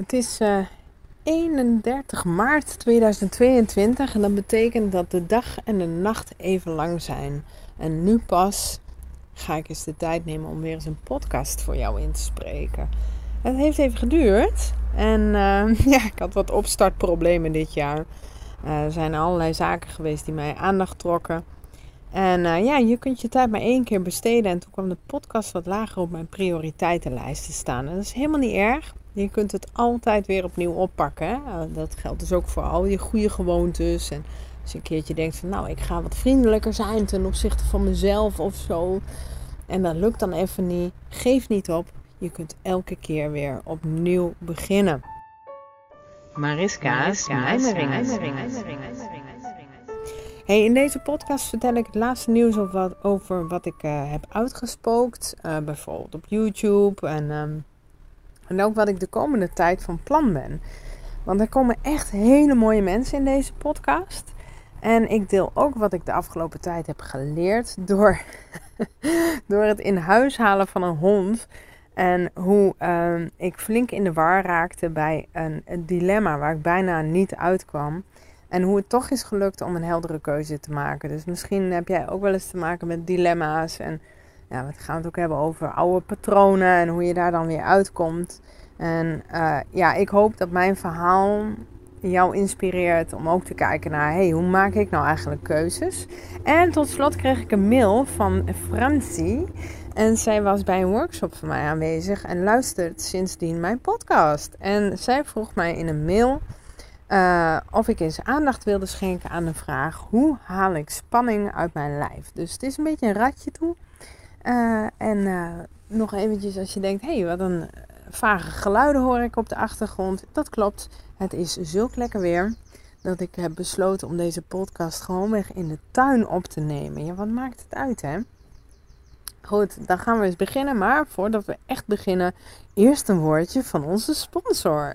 Het is uh, 31 maart 2022 en dat betekent dat de dag en de nacht even lang zijn. En nu pas ga ik eens de tijd nemen om weer eens een podcast voor jou in te spreken. Het heeft even geduurd en uh, ja, ik had wat opstartproblemen dit jaar. Uh, er zijn allerlei zaken geweest die mij aandacht trokken. En ja, je kunt je tijd maar één keer besteden. En toen kwam de podcast wat lager op mijn prioriteitenlijst te staan. En dat is helemaal niet erg. Je kunt het altijd weer opnieuw oppakken. Hè? Uh, dat geldt dus ook voor al je goede gewoontes. En als je een keertje denkt van nou, ik ga wat vriendelijker zijn ten opzichte van mezelf of zo. En dat lukt dan even niet. Geef niet op. Je kunt elke keer weer opnieuw beginnen. Mariska's. Hey, in deze podcast vertel ik het laatste nieuws over wat, over wat ik uh, heb uitgespookt. Uh, bijvoorbeeld op YouTube. En, um, en ook wat ik de komende tijd van plan ben. Want er komen echt hele mooie mensen in deze podcast. En ik deel ook wat ik de afgelopen tijd heb geleerd door, door het in huis halen van een hond. En hoe uh, ik flink in de war raakte bij een, een, dilemma waar ik bijna niet uitkwam. En hoe het toch is gelukt om een heldere keuze te maken. Dus misschien heb jij ook wel eens te maken met dilemma's. En ja, we gaan het ook hebben over oude patronen en hoe je daar dan weer uitkomt. En uh, ja, ik hoop dat mijn verhaal jou inspireert om ook te kijken naar hey, hoe maak ik nou eigenlijk keuzes. En tot slot kreeg ik een mail van Francie. En zij was bij een workshop van mij aanwezig en luistert sindsdien mijn podcast. En zij vroeg mij in een mail uh, of ik eens aandacht wilde schenken aan de vraag: hoe haal ik spanning uit mijn lijf? Dus het is een beetje een ratje toe. Uh, en uh, nog eventjes als je denkt: hé, hey, wat een vage geluiden hoor ik op de achtergrond. Dat klopt. Het is zulk lekker weer dat ik heb besloten om deze podcast gewoonweg in de tuin op te nemen. Ja, wat maakt het uit, hè? Goed, dan gaan we eens beginnen. Maar voordat we echt beginnen, eerst een woordje van onze sponsor.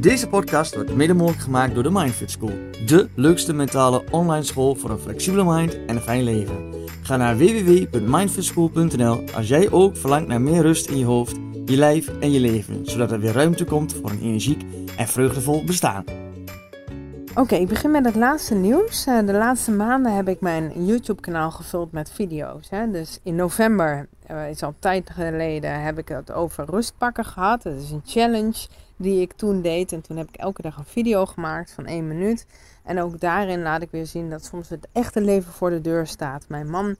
Deze podcast wordt mede mogelijk gemaakt door de Mindfit School. De leukste mentale online school voor een flexibele mind en een fijn leven. Ga naar www.mindfitschool.nl als jij ook verlangt naar meer rust in je hoofd, je lijf en je leven. Zodat er weer ruimte komt voor een energiek en vreugdevol bestaan. Oké, ik begin met het laatste nieuws. Uh, de laatste maanden heb ik mijn YouTube-kanaal gevuld met video's. Dus in november, uh, is al tijd geleden, heb ik het over rustpakken gehad. Dat is een challenge die ik toen deed. En toen heb ik elke dag een video gemaakt van één minuut. En ook daarin laat ik weer zien dat soms het echte leven voor de deur staat. Mijn man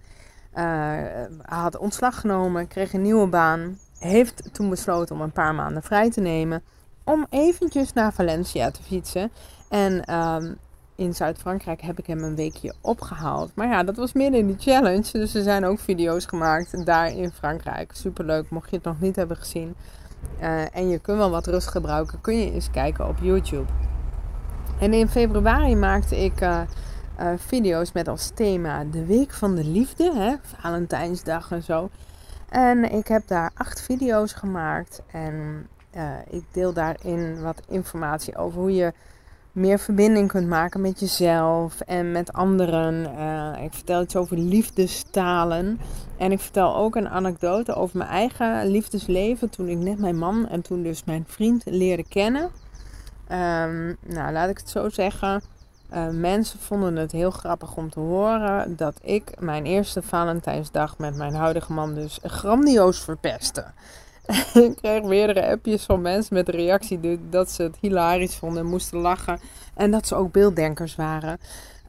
uh, had ontslag genomen, kreeg een nieuwe baan. Heeft toen besloten om een paar maanden vrij te nemen. Om eventjes naar Valencia te fietsen. En um, in Zuid-Frankrijk heb ik hem een weekje opgehaald. Maar ja, dat was midden in die challenge. Dus er zijn ook video's gemaakt daar in Frankrijk. Superleuk, mocht je het nog niet hebben gezien. Uh, en je kunt wel wat rust gebruiken. Kun je eens kijken op YouTube. En in februari maakte ik uh, uh, video's met als thema de Week van de Liefde. Hè? Valentijnsdag en zo. En ik heb daar acht video's gemaakt. En ik deel daarin wat informatie over hoe je meer verbinding kunt maken met jezelf en met anderen. Uh, ik vertel iets over liefdestalen. En ik vertel ook een anekdote over mijn eigen liefdesleven. Toen ik net mijn man en toen dus mijn vriend leerde kennen. Um, nou, laat ik het zo zeggen. Uh, mensen vonden het heel grappig om te horen dat ik mijn eerste Valentijnsdag met mijn huidige man dus grandioos verpestte. ik kreeg meerdere appjes van mensen met de reactie dat ze het hilarisch vonden en moesten lachen. En dat ze ook beelddenkers waren.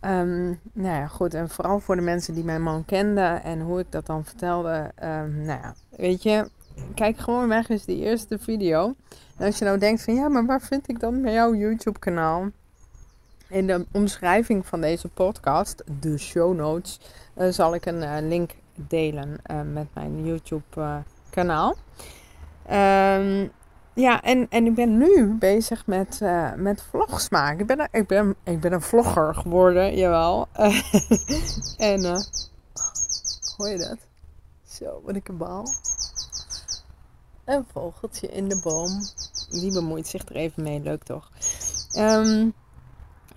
Um, nou ja, goed. En vooral voor de mensen die mijn man kenden en hoe ik dat dan vertelde. Um, nou ja, weet je, kijk gewoon weg eens die eerste video. En als je nou denkt van ja, maar waar vind ik dan jouw YouTube kanaal? In de omschrijving van deze podcast, de show notes, uh, zal ik een uh, link delen uh, met mijn YouTube kanaal. Um, ja, en, en ik ben nu bezig met, uh, met vlogs maken. Ik ben, ik, ben, ik ben een vlogger geworden, jawel. en, uh, hoor je dat? Zo, wat ik een bal. Een vogeltje in de boom. Die bemoeit zich er even mee, leuk toch? Um,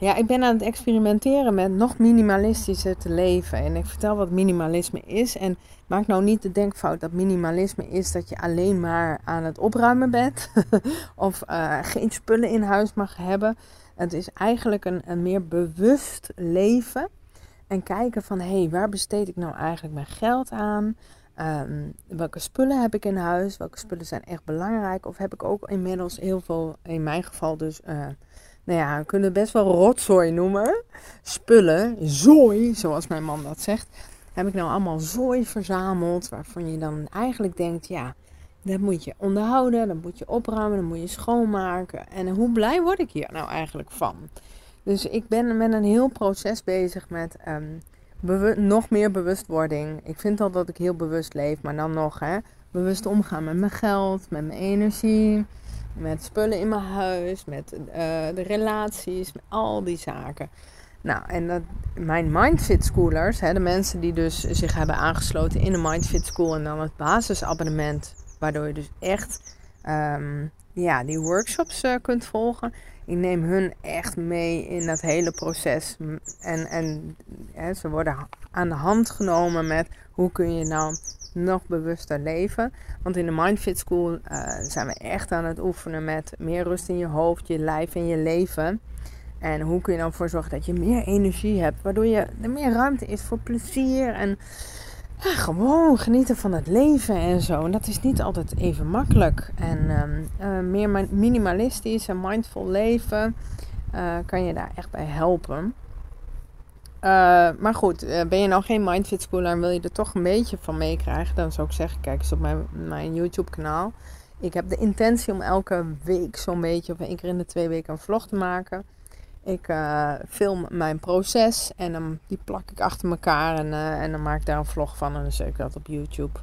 Ja, ik ben aan het experimenteren met nog minimalistischer te leven. En ik vertel wat minimalisme is. En maak nou niet de denkfout dat minimalisme is dat je alleen maar aan het opruimen bent. of uh, geen spullen in huis mag hebben. Het is eigenlijk een, een meer bewust leven. En kijken van, hé, hey, waar besteed ik nou eigenlijk mijn geld aan? Um, welke spullen heb ik in huis? Welke spullen zijn echt belangrijk? Of heb ik ook inmiddels heel veel, in mijn geval dus, uh, nou ja, we kunnen best wel rotzooi noemen. Spullen, zooi, zoals mijn man dat zegt. Heb ik nou allemaal zooi verzameld, waarvan je dan eigenlijk denkt, ja, dat moet je onderhouden, dat moet je opruimen, dat moet je schoonmaken. En hoe blij word ik hier nou eigenlijk van? Dus ik ben met een heel proces bezig met um, nog meer bewustwording. Ik vind al dat ik heel bewust leef, maar dan nog hè, bewust omgaan met mijn geld, met mijn energie, met spullen in mijn huis, met uh, de relaties, met al die zaken. Nou, en dat, mijn Mindfit Schoolers, hè, de mensen die dus zich hebben aangesloten in de Mindfit School en dan het basisabonnement, waardoor je dus echt um, ja, die workshops uh, kunt volgen. Ik neem hun echt mee in dat hele proces. En, en hè, ze worden aan de hand genomen met hoe kun je nou nog bewuster leven. Want in de Mindfit School uh, zijn we echt aan het oefenen met meer rust in je hoofd, je lijf en je leven. En hoe kun je dan ervoor zorgen dat je meer energie hebt, waardoor je, er meer ruimte is voor plezier en gewoon genieten van het leven en zo. En dat is niet altijd even makkelijk. En um, uh, meer minimalistisch en mindful leven uh, kan je daar echt bij helpen. Uh, maar goed, ben je nou geen Mindfit Schooler en wil je er toch een beetje van meekrijgen, dan zou ik zeggen, kijk eens op mijn, mijn YouTube kanaal. Ik heb de intentie om elke week zo'n beetje, of één keer in de twee weken, een vlog te maken. Ik uh, film mijn proces en dan, die plak ik achter elkaar en, en dan maak ik daar een vlog van en dan zet ik dat op YouTube.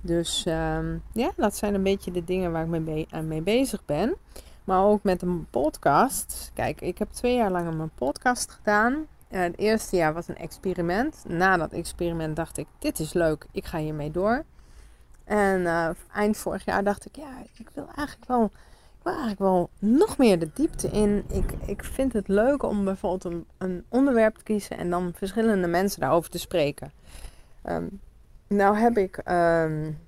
Dus um, ja, dat zijn een beetje de dingen waar ik mee, mee bezig ben. Maar ook met een podcast. Kijk, ik heb twee jaar lang mijn podcast gedaan. Uh, het eerste jaar was een experiment. Na dat experiment dacht ik, dit is leuk, ik ga hiermee door. En eind vorig jaar dacht ik, ja, ik wil eigenlijk wel eigenlijk wel nog meer de diepte in. Ik, ik vind het leuk om bijvoorbeeld een, onderwerp te kiezen en dan verschillende mensen daarover te spreken. Um, nou heb ik um,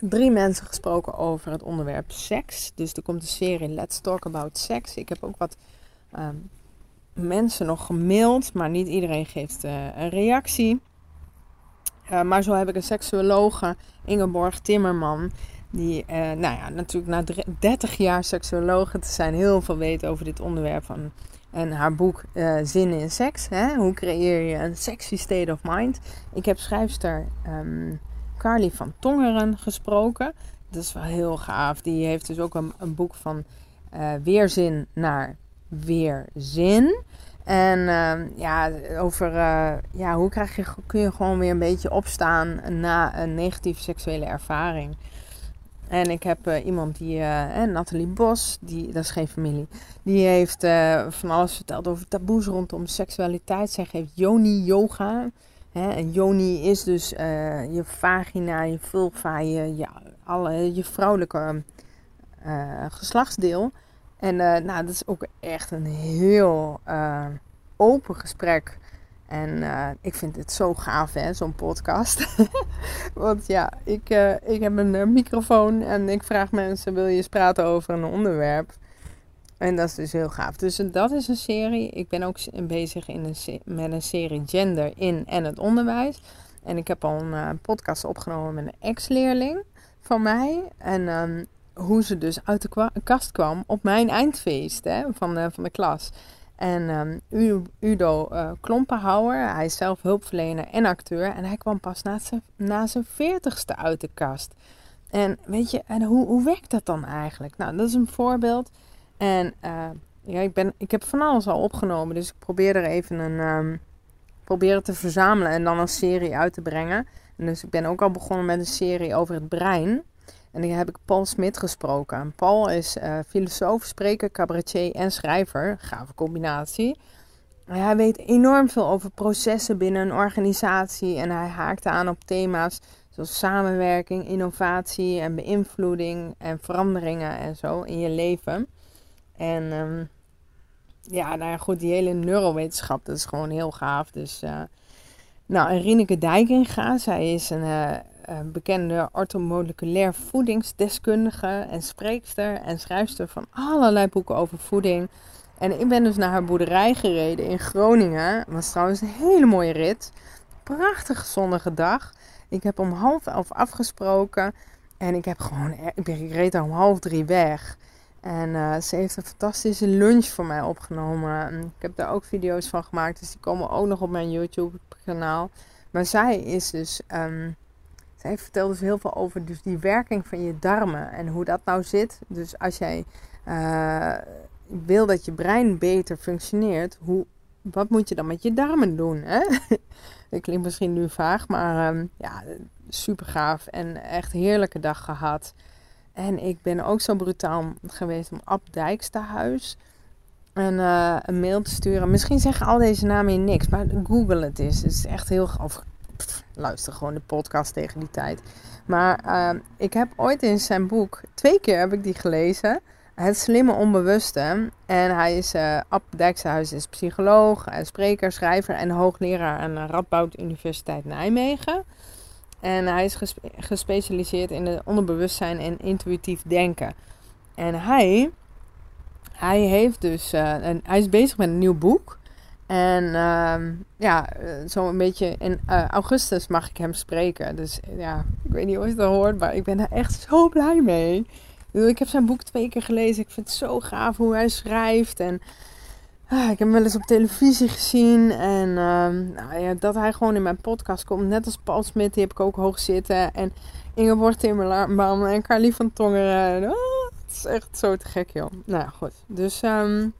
drie mensen gesproken over het onderwerp seks. Dus er komt een serie Let's Talk About Sex. Ik heb ook wat um, mensen nog gemaild, maar niet iedereen geeft uh, een reactie. Uh, maar zo heb ik een seksuologe, Ingeborg Timmerman. Die, uh, nou ja, natuurlijk na 30 jaar seksuologe te zijn, heel veel weet over dit onderwerp. Van, en haar boek Zin in Seks. Hè? Hoe creëer je een sexy state of mind? Ik heb schrijfster um, Carly van Tongeren gesproken. Dat is wel heel gaaf. Die heeft dus ook een, een boek van weerzin naar weerzin. En uh, ja, over uh, ja, hoe krijg je, kun je gewoon weer een beetje opstaan na een negatieve seksuele ervaring. En ik heb uh, iemand die, uh, Nathalie Bos, die, dat is geen familie, die heeft van alles verteld over taboes rondom seksualiteit. Zij geeft yoni yoga. Hè? En yoni is dus je vagina, je vulva, je, ja, alle, je vrouwelijke geslachtsdeel. En nou, dat is ook echt een heel open gesprek en uh, ik vind het zo gaaf, hè, zo'n podcast. Want ja, ik, ik heb een microfoon en ik vraag mensen: wil je eens praten over een onderwerp? En dat is dus heel gaaf. Dus dat is een serie. Ik ben ook bezig in een met een serie Gender in en het onderwijs. En ik heb al een podcast opgenomen met een ex-leerling van mij. En um, hoe ze dus uit de kast kwam op mijn eindfeest hè, van, van de klas. En um, Udo uh, Klompenhouwer, hij is zelf hulpverlener en acteur. En hij kwam pas na zijn, na zijn veertigste uit de kast. En weet je, en hoe, hoe werkt dat dan eigenlijk? Nou, dat is een voorbeeld. En uh, ja, ik, ben, ik heb van alles al opgenomen. Dus ik probeer er even een. Um, probeer het te verzamelen en dan een serie uit te brengen. En dus ik ben ook al begonnen met een serie over het brein. En dan heb ik Paul Smit gesproken. Paul is uh, filosoof, spreker, cabaretier en schrijver. Gave combinatie. Hij weet enorm veel over processen binnen een organisatie. En hij haakt aan op thema's zoals samenwerking, innovatie en beïnvloeding en veranderingen en zo in je leven. En um, ja, nou ja, goed, die hele neurowetenschap, dat is gewoon heel gaaf. Dus, uh, nou, en Rineke Dijkinga, zij is een uh, bekende orthomoleculair voedingsdeskundige en spreekster en schrijfster van allerlei boeken over voeding. En ik ben dus naar haar boerderij gereden in Groningen. Het was trouwens een hele mooie rit. Prachtige zonnige dag. Ik heb om half elf afgesproken. En ik heb gewoon, ik reed om half drie weg. En uh, ze heeft een fantastische lunch voor mij opgenomen. Ik heb daar ook video's van gemaakt, dus die komen ook nog op mijn YouTube-kanaal. Maar zij is dus, um, zij vertelt dus heel veel over dus die werking van je darmen en hoe dat nou zit. Dus als jij uh, wil dat je brein beter functioneert, hoe, wat moet je dan met je darmen doen? Hè? dat klinkt misschien nu vaag, maar um, ja, super gaaf en echt heerlijke dag gehad. En ik ben ook zo brutaal geweest om Ab Dijksterhuis een, uh, een mail te sturen. Misschien zeggen al deze namen je niks, maar google het eens. Het is echt heel... Of luister gewoon de podcast tegen die tijd. Maar uh, ik heb ooit in zijn boek, twee keer heb ik die gelezen... Het slimme onbewuste. En hij is, uh, Ab is psycholoog, spreker, schrijver en hoogleraar aan de Radboud Universiteit Nijmegen. En hij is gespecialiseerd in het onderbewustzijn en intuïtief denken. En hij, hij heeft dus, uh, hij is bezig met een nieuw boek. En uh, ja, eh, zo een beetje in uh, augustus mag ik hem spreken. Dus ja, ik weet niet of je het hoort, maar ik ben er echt zo blij mee. Ik heb zijn boek twee keer gelezen. Ik vind het zo gaaf hoe hij schrijft. En Ah, ik heb hem wel eens op televisie gezien. En uh, nou ja, dat hij gewoon in mijn podcast komt. Net als Paul Smit, die heb ik ook hoog zitten. En Ingeborg Timmerman en Carly van Tongeren. Oh, het is echt zo te gek, joh. Nou ja, goed. Dus um,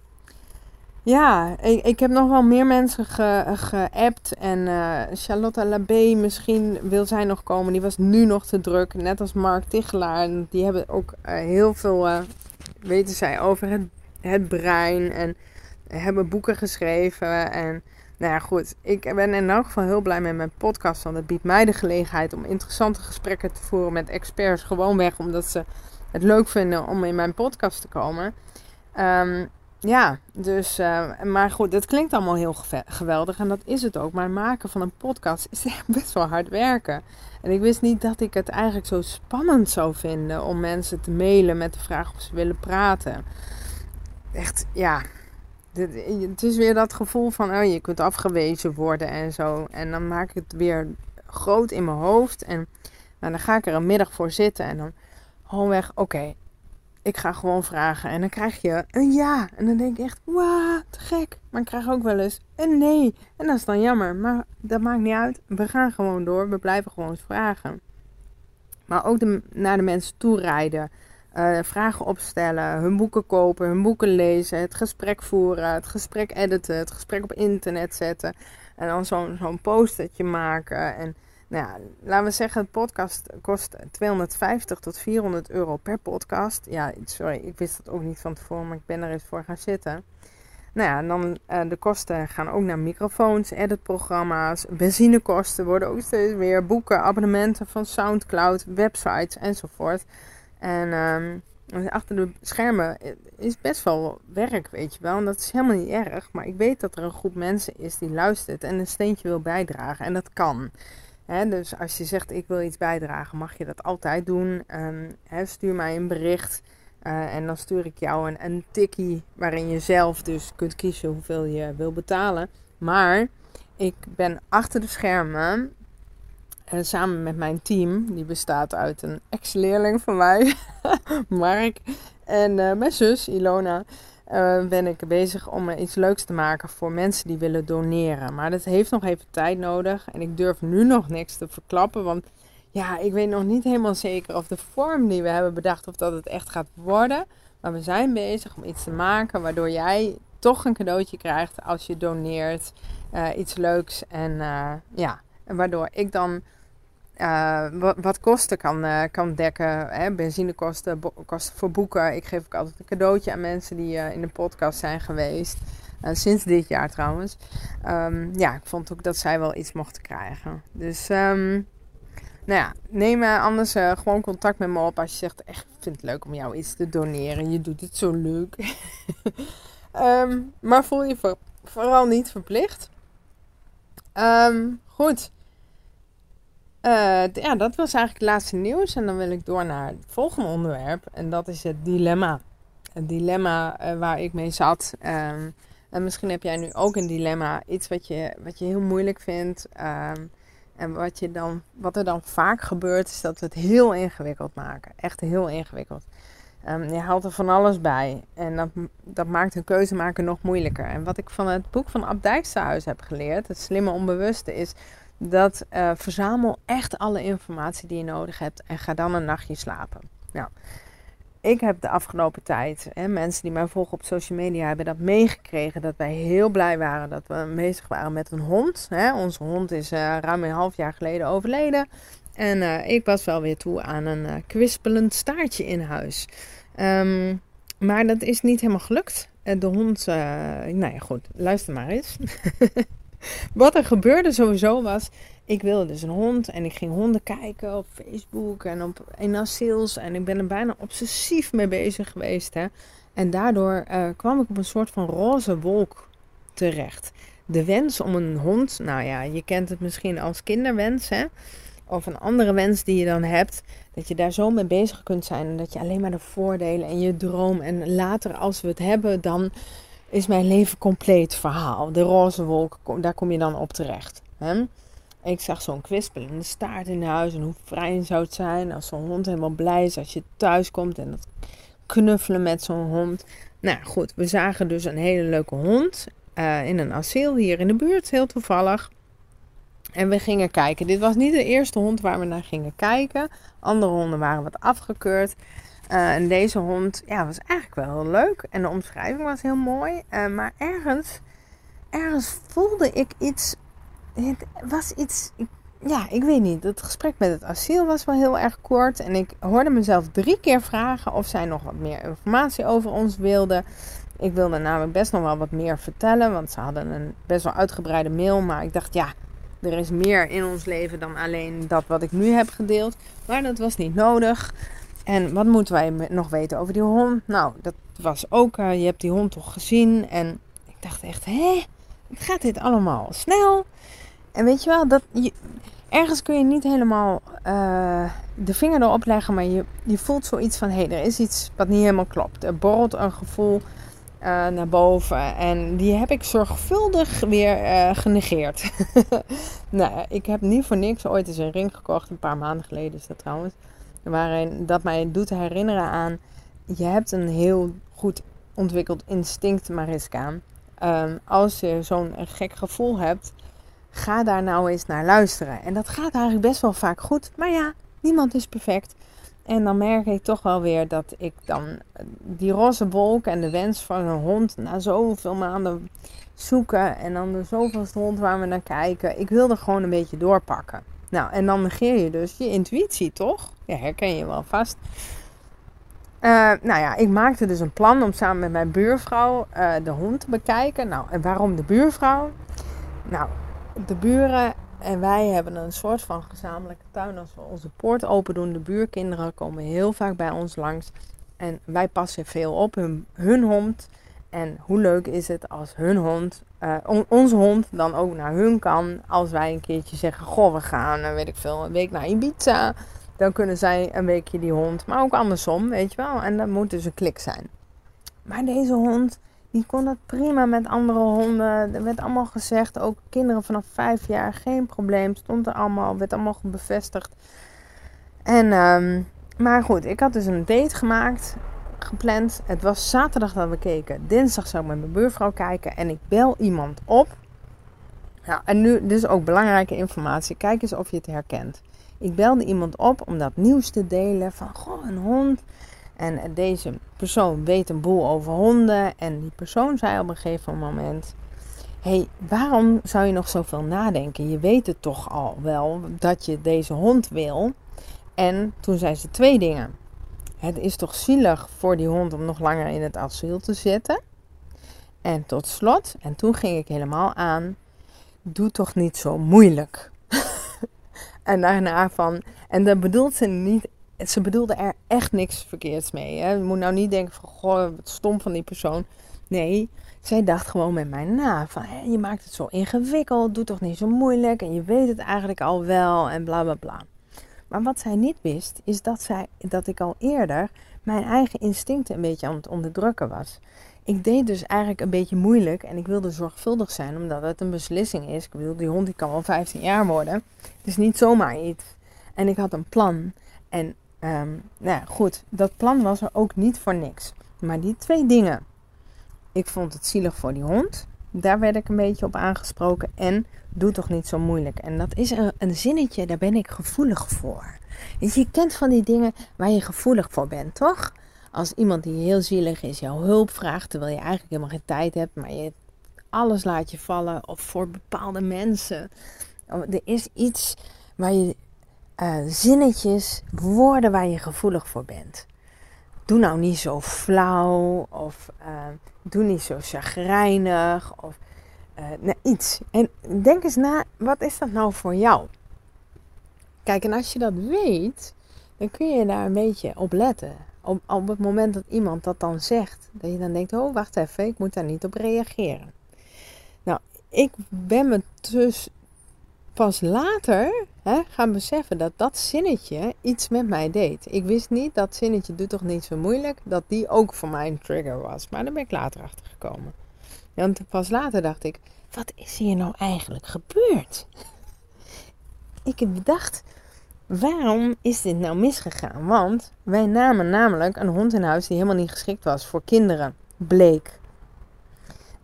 ja, ik, ik, heb nog wel meer mensen geappt. Ge en uh, Charlotte Labé, misschien wil zij nog komen. Die was nu nog te druk. Net als Mark Tichelaar. Die hebben ook uh, heel veel, uh, weten zij, over het, het brein. En hebben boeken geschreven. En nou ja, goed. Ik ben in elk geval heel blij met mijn podcast. Want het biedt mij de gelegenheid om interessante gesprekken te voeren met experts. Gewoonweg omdat ze het leuk vinden om in mijn podcast te komen. Um, ja, dus, uh, maar goed, dat klinkt allemaal heel geweldig en dat is het ook. Maar maken van een podcast is echt best wel hard werken. En ik wist niet dat ik het eigenlijk zo spannend zou vinden om mensen te mailen met de vraag of ze willen praten. Echt, ja, het is weer dat gevoel van, oh, je kunt afgewezen worden en zo. En dan maak ik het weer groot in mijn hoofd. En nou, dan ga ik er een middag voor zitten en dan gewoon weg, oké, ik ga gewoon vragen. En dan krijg je een ja. En dan denk ik echt, wauw, te gek. Maar ik krijg ook wel eens een nee. En dat is dan jammer. Maar dat maakt niet uit. We gaan gewoon door. We blijven gewoon vragen. Maar ook naar de mensen toe rijden. Uh, vragen opstellen, hun boeken kopen, hun boeken lezen, het gesprek voeren, het gesprek editen, het gesprek op internet zetten. En dan zo'n zo'n postertje maken. En nou ja, laten we zeggen, het podcast kost 250 tot 400 euro per podcast. Ja, sorry, ik wist dat ook niet van tevoren, maar ik ben er eens voor gaan zitten. Nou ja, en dan uh, de kosten gaan ook naar microfoons, editprogramma's, benzinekosten worden ook steeds meer, boeken, abonnementen van Soundcloud, websites enzovoort. En um, achter de schermen is best wel werk, weet je wel. En dat is helemaal niet erg. Maar ik weet dat er een groep mensen is die luistert en een steentje wil bijdragen. En dat kan. Dus als je zegt ik wil iets bijdragen, mag je dat altijd doen. Um, stuur mij een bericht. Uh, en dan stuur ik jou een, een tikkie waarin je zelf dus kunt kiezen hoeveel je wil betalen. Maar ik ben achter de schermen en samen met mijn team, die bestaat uit een ex-leerling van mij, Mark, en uh, mijn zus Ilona, uh, ben ik bezig om iets leuks te maken voor mensen die willen doneren. Maar dat heeft nog even tijd nodig en ik durf nu nog niks te verklappen, want ja, ik weet nog niet helemaal zeker of de vorm die we hebben bedacht, of dat het echt gaat worden. Maar we zijn bezig om iets te maken waardoor jij toch een cadeautje krijgt als je doneert. Uh, iets leuks en ja, en waardoor ik dan uh, wat, kosten kan, uh, kan dekken. Hè? Benzinekosten, kosten voor boeken. Ik geef ook altijd een cadeautje aan mensen die uh, in de podcast zijn geweest. sinds dit jaar trouwens. Um, ja, ik vond ook dat zij wel iets mochten krijgen. Dus, um, nou ja, neem anders gewoon contact met me op als je zegt: echt, ik vind het leuk om jou iets te doneren. Je doet het zo leuk. Ehm, maar voel je vooral niet verplicht. Ehm, goed. Uh, ja, dat was eigenlijk het laatste nieuws. En dan wil ik door naar het volgende onderwerp. En dat is het dilemma. Het dilemma uh, waar ik mee zat. Um, en misschien heb jij nu ook een dilemma. Iets wat je, wat je heel moeilijk vindt. Um, en wat, je dan, wat er dan vaak gebeurt, is dat we het heel ingewikkeld maken. Echt heel ingewikkeld. Um, je haalt er van alles bij. En dat, dat maakt een keuze maken nog moeilijker. En wat ik van het boek van Ab Dijksterhuis heb geleerd, het slimme onbewuste, is dat uh, verzamel echt alle informatie die je nodig hebt en ga dan een nachtje slapen. Nou, ik heb de afgelopen tijd, hè, mensen die mij volgen op social media, hebben dat meegekregen. Dat wij heel blij waren dat we bezig waren met een hond. Hè. Onze hond is uh, ruim een half jaar geleden overleden. En uh, ik was wel weer toe aan een kwispelend staartje in huis. Um, maar dat is niet helemaal gelukt. De hond, nou ja goed, luister maar eens. Wat er gebeurde sowieso was, ik wilde dus een hond en ik ging honden kijken op Facebook en op in asiels en ik ben er bijna obsessief mee bezig geweest. Hè. En daardoor uh, kwam ik op een soort van roze wolk terecht. De wens om een hond, nou ja, je kent het misschien als kinderwens, hè? of een andere wens die je dan hebt, dat je daar zo mee bezig kunt zijn en dat je alleen maar de voordelen en je droom en later als we het hebben, dan is mijn leven compleet verhaal. De roze wolk, daar kom je dan op terecht. Hè? Ik zag zo'n kwispelende staart in huis en hoe fijn zou het zijn als zo'n hond helemaal blij is als je thuis komt en dat knuffelen met zo'n hond. Nou goed, we zagen dus een hele leuke hond uh, in een asiel hier in de buurt, heel toevallig. En we gingen kijken. Dit was niet de eerste hond waar we naar gingen kijken. Andere honden waren wat afgekeurd. Uh, en deze hond ja, was eigenlijk wel heel leuk. En de omschrijving was heel mooi. Uh, maar ergens, ergens voelde ik iets. Het was iets. ja, ik weet niet. Het gesprek met het asiel was wel heel erg kort. En ik hoorde mezelf drie keer vragen of zij nog wat meer informatie over ons wilde. Ik wilde namelijk best nog wel wat meer vertellen. Want ze hadden een best wel uitgebreide mail. Maar ik dacht, ja, er is meer in ons leven dan alleen dat wat ik nu heb gedeeld. Maar dat was niet nodig. En wat moeten wij nog weten over die hond? Nou, dat was ook, uh, je hebt die hond toch gezien. En ik dacht echt, hé, gaat dit allemaal snel? En weet je wel, dat je, ergens kun je niet helemaal uh, de vinger erop leggen, maar je, je voelt zoiets van, hé, hey, er is iets wat niet helemaal klopt. Er borrelt een gevoel uh, naar boven en die heb ik zorgvuldig weer genegeerd. nou, ik heb niet voor niks ooit eens een ring gekocht, een paar maanden geleden is dat trouwens waarin dat mij doet herinneren aan, je hebt een heel goed ontwikkeld instinct, Mariska. Um, als je zo'n gek gevoel hebt, ga daar nou eens naar luisteren. En dat gaat eigenlijk best wel vaak goed, maar ja, niemand is perfect. En dan merk ik toch wel weer dat ik dan die roze wolk en de wens van een hond na zoveel maanden zoeken en dan de zoveelste hond waar we naar kijken, ik wil er gewoon een beetje doorpakken. Nou, en dan negeer je dus je intuïtie, toch? Ja, herken je wel vast. Uh, nou ja, ik maakte dus een plan om samen met mijn buurvrouw uh, de hond te bekijken. Nou, en waarom de buurvrouw? Nou, de buren en wij hebben een soort van gezamenlijke tuin. Als we onze poort open doen, de buurkinderen komen heel vaak bij ons langs. En wij passen veel op hun, hun hond. En hoe leuk is het als hun hond, uh, onze hond, dan ook naar hun kan. Als wij een keertje zeggen: Goh, we gaan, uh, weet ik veel, een week naar Ibiza. Dan kunnen zij een weekje die hond. Maar ook andersom, weet je wel. En dat moet dus een klik zijn. Maar deze hond, die kon dat prima met andere honden. Er werd allemaal gezegd, ook kinderen vanaf vijf jaar, geen probleem. Stond er allemaal, werd allemaal bevestigd. En, um, maar goed, ik had dus een date gemaakt gepland. Het was zaterdag dat we keken. Dinsdag zou ik met mijn buurvrouw kijken. En ik bel iemand op. Ja, en nu, dus ook belangrijke informatie. Kijk eens of je het herkent. Ik belde iemand op om dat nieuws te delen. Van, goh, een hond. En deze persoon weet een boel over honden. En die persoon zei op een gegeven moment... hey, waarom zou je nog zoveel nadenken? Je weet het toch al wel dat je deze hond wil. En toen zei ze twee dingen. Het is toch zielig voor die hond om nog langer in het asiel te zitten. En tot slot, en toen ging ik helemaal aan, doe toch niet zo moeilijk. en daarna van, en dat bedoelt ze niet, ze bedoelde er echt niks verkeerds mee. Hè. Je moet nou niet denken van, goh, wat stom van die persoon. Nee, zij dacht gewoon met mij na. Van je maakt het zo ingewikkeld, doe toch niet zo moeilijk. En je weet het eigenlijk al wel en bla bla bla. Maar wat zij niet wist, is dat, zij, dat ik al eerder mijn eigen instincten een beetje aan het onderdrukken was. Ik deed dus eigenlijk een beetje moeilijk en ik wilde zorgvuldig zijn, omdat het een beslissing is. Ik bedoel, die hond die kan wel 15 jaar worden. Het is niet zomaar iets. En ik had een plan. En um, nou ja, goed, dat plan was er ook niet voor niks. Maar die twee dingen. Ik vond het zielig voor die hond. Daar werd ik een beetje op aangesproken. En doe toch niet zo moeilijk. En dat is een, zinnetje, daar ben ik gevoelig voor. Dus je kent van die dingen waar je gevoelig voor bent, toch? Als iemand die heel zielig is jouw hulp vraagt, terwijl je eigenlijk helemaal geen tijd hebt, maar je alles laat je vallen. Of voor bepaalde mensen. Oh, er is iets waar je uh, zinnetjes, woorden waar je gevoelig voor bent. Doe nou niet zo flauw of uh, doe niet zo chagrijnig of uh, iets. En denk eens na, wat is dat nou voor jou? Kijk, en als je dat weet, dan kun je daar een beetje op letten. Op, op het moment dat iemand dat dan zegt, dat je dan denkt, oh wacht even, ik moet daar niet op reageren. Nou, ik ben me dus pas later hè, gaan beseffen dat dat zinnetje iets met mij deed. Ik wist niet dat zinnetje doet toch niet zo moeilijk, dat die ook voor mij een trigger was. Maar daar ben ik later achter gekomen. Want pas later dacht ik, wat is hier nou eigenlijk gebeurd? Ik heb bedacht, waarom is dit nou misgegaan? Want wij namen namelijk een hond in huis die helemaal niet geschikt was voor kinderen. Bleek.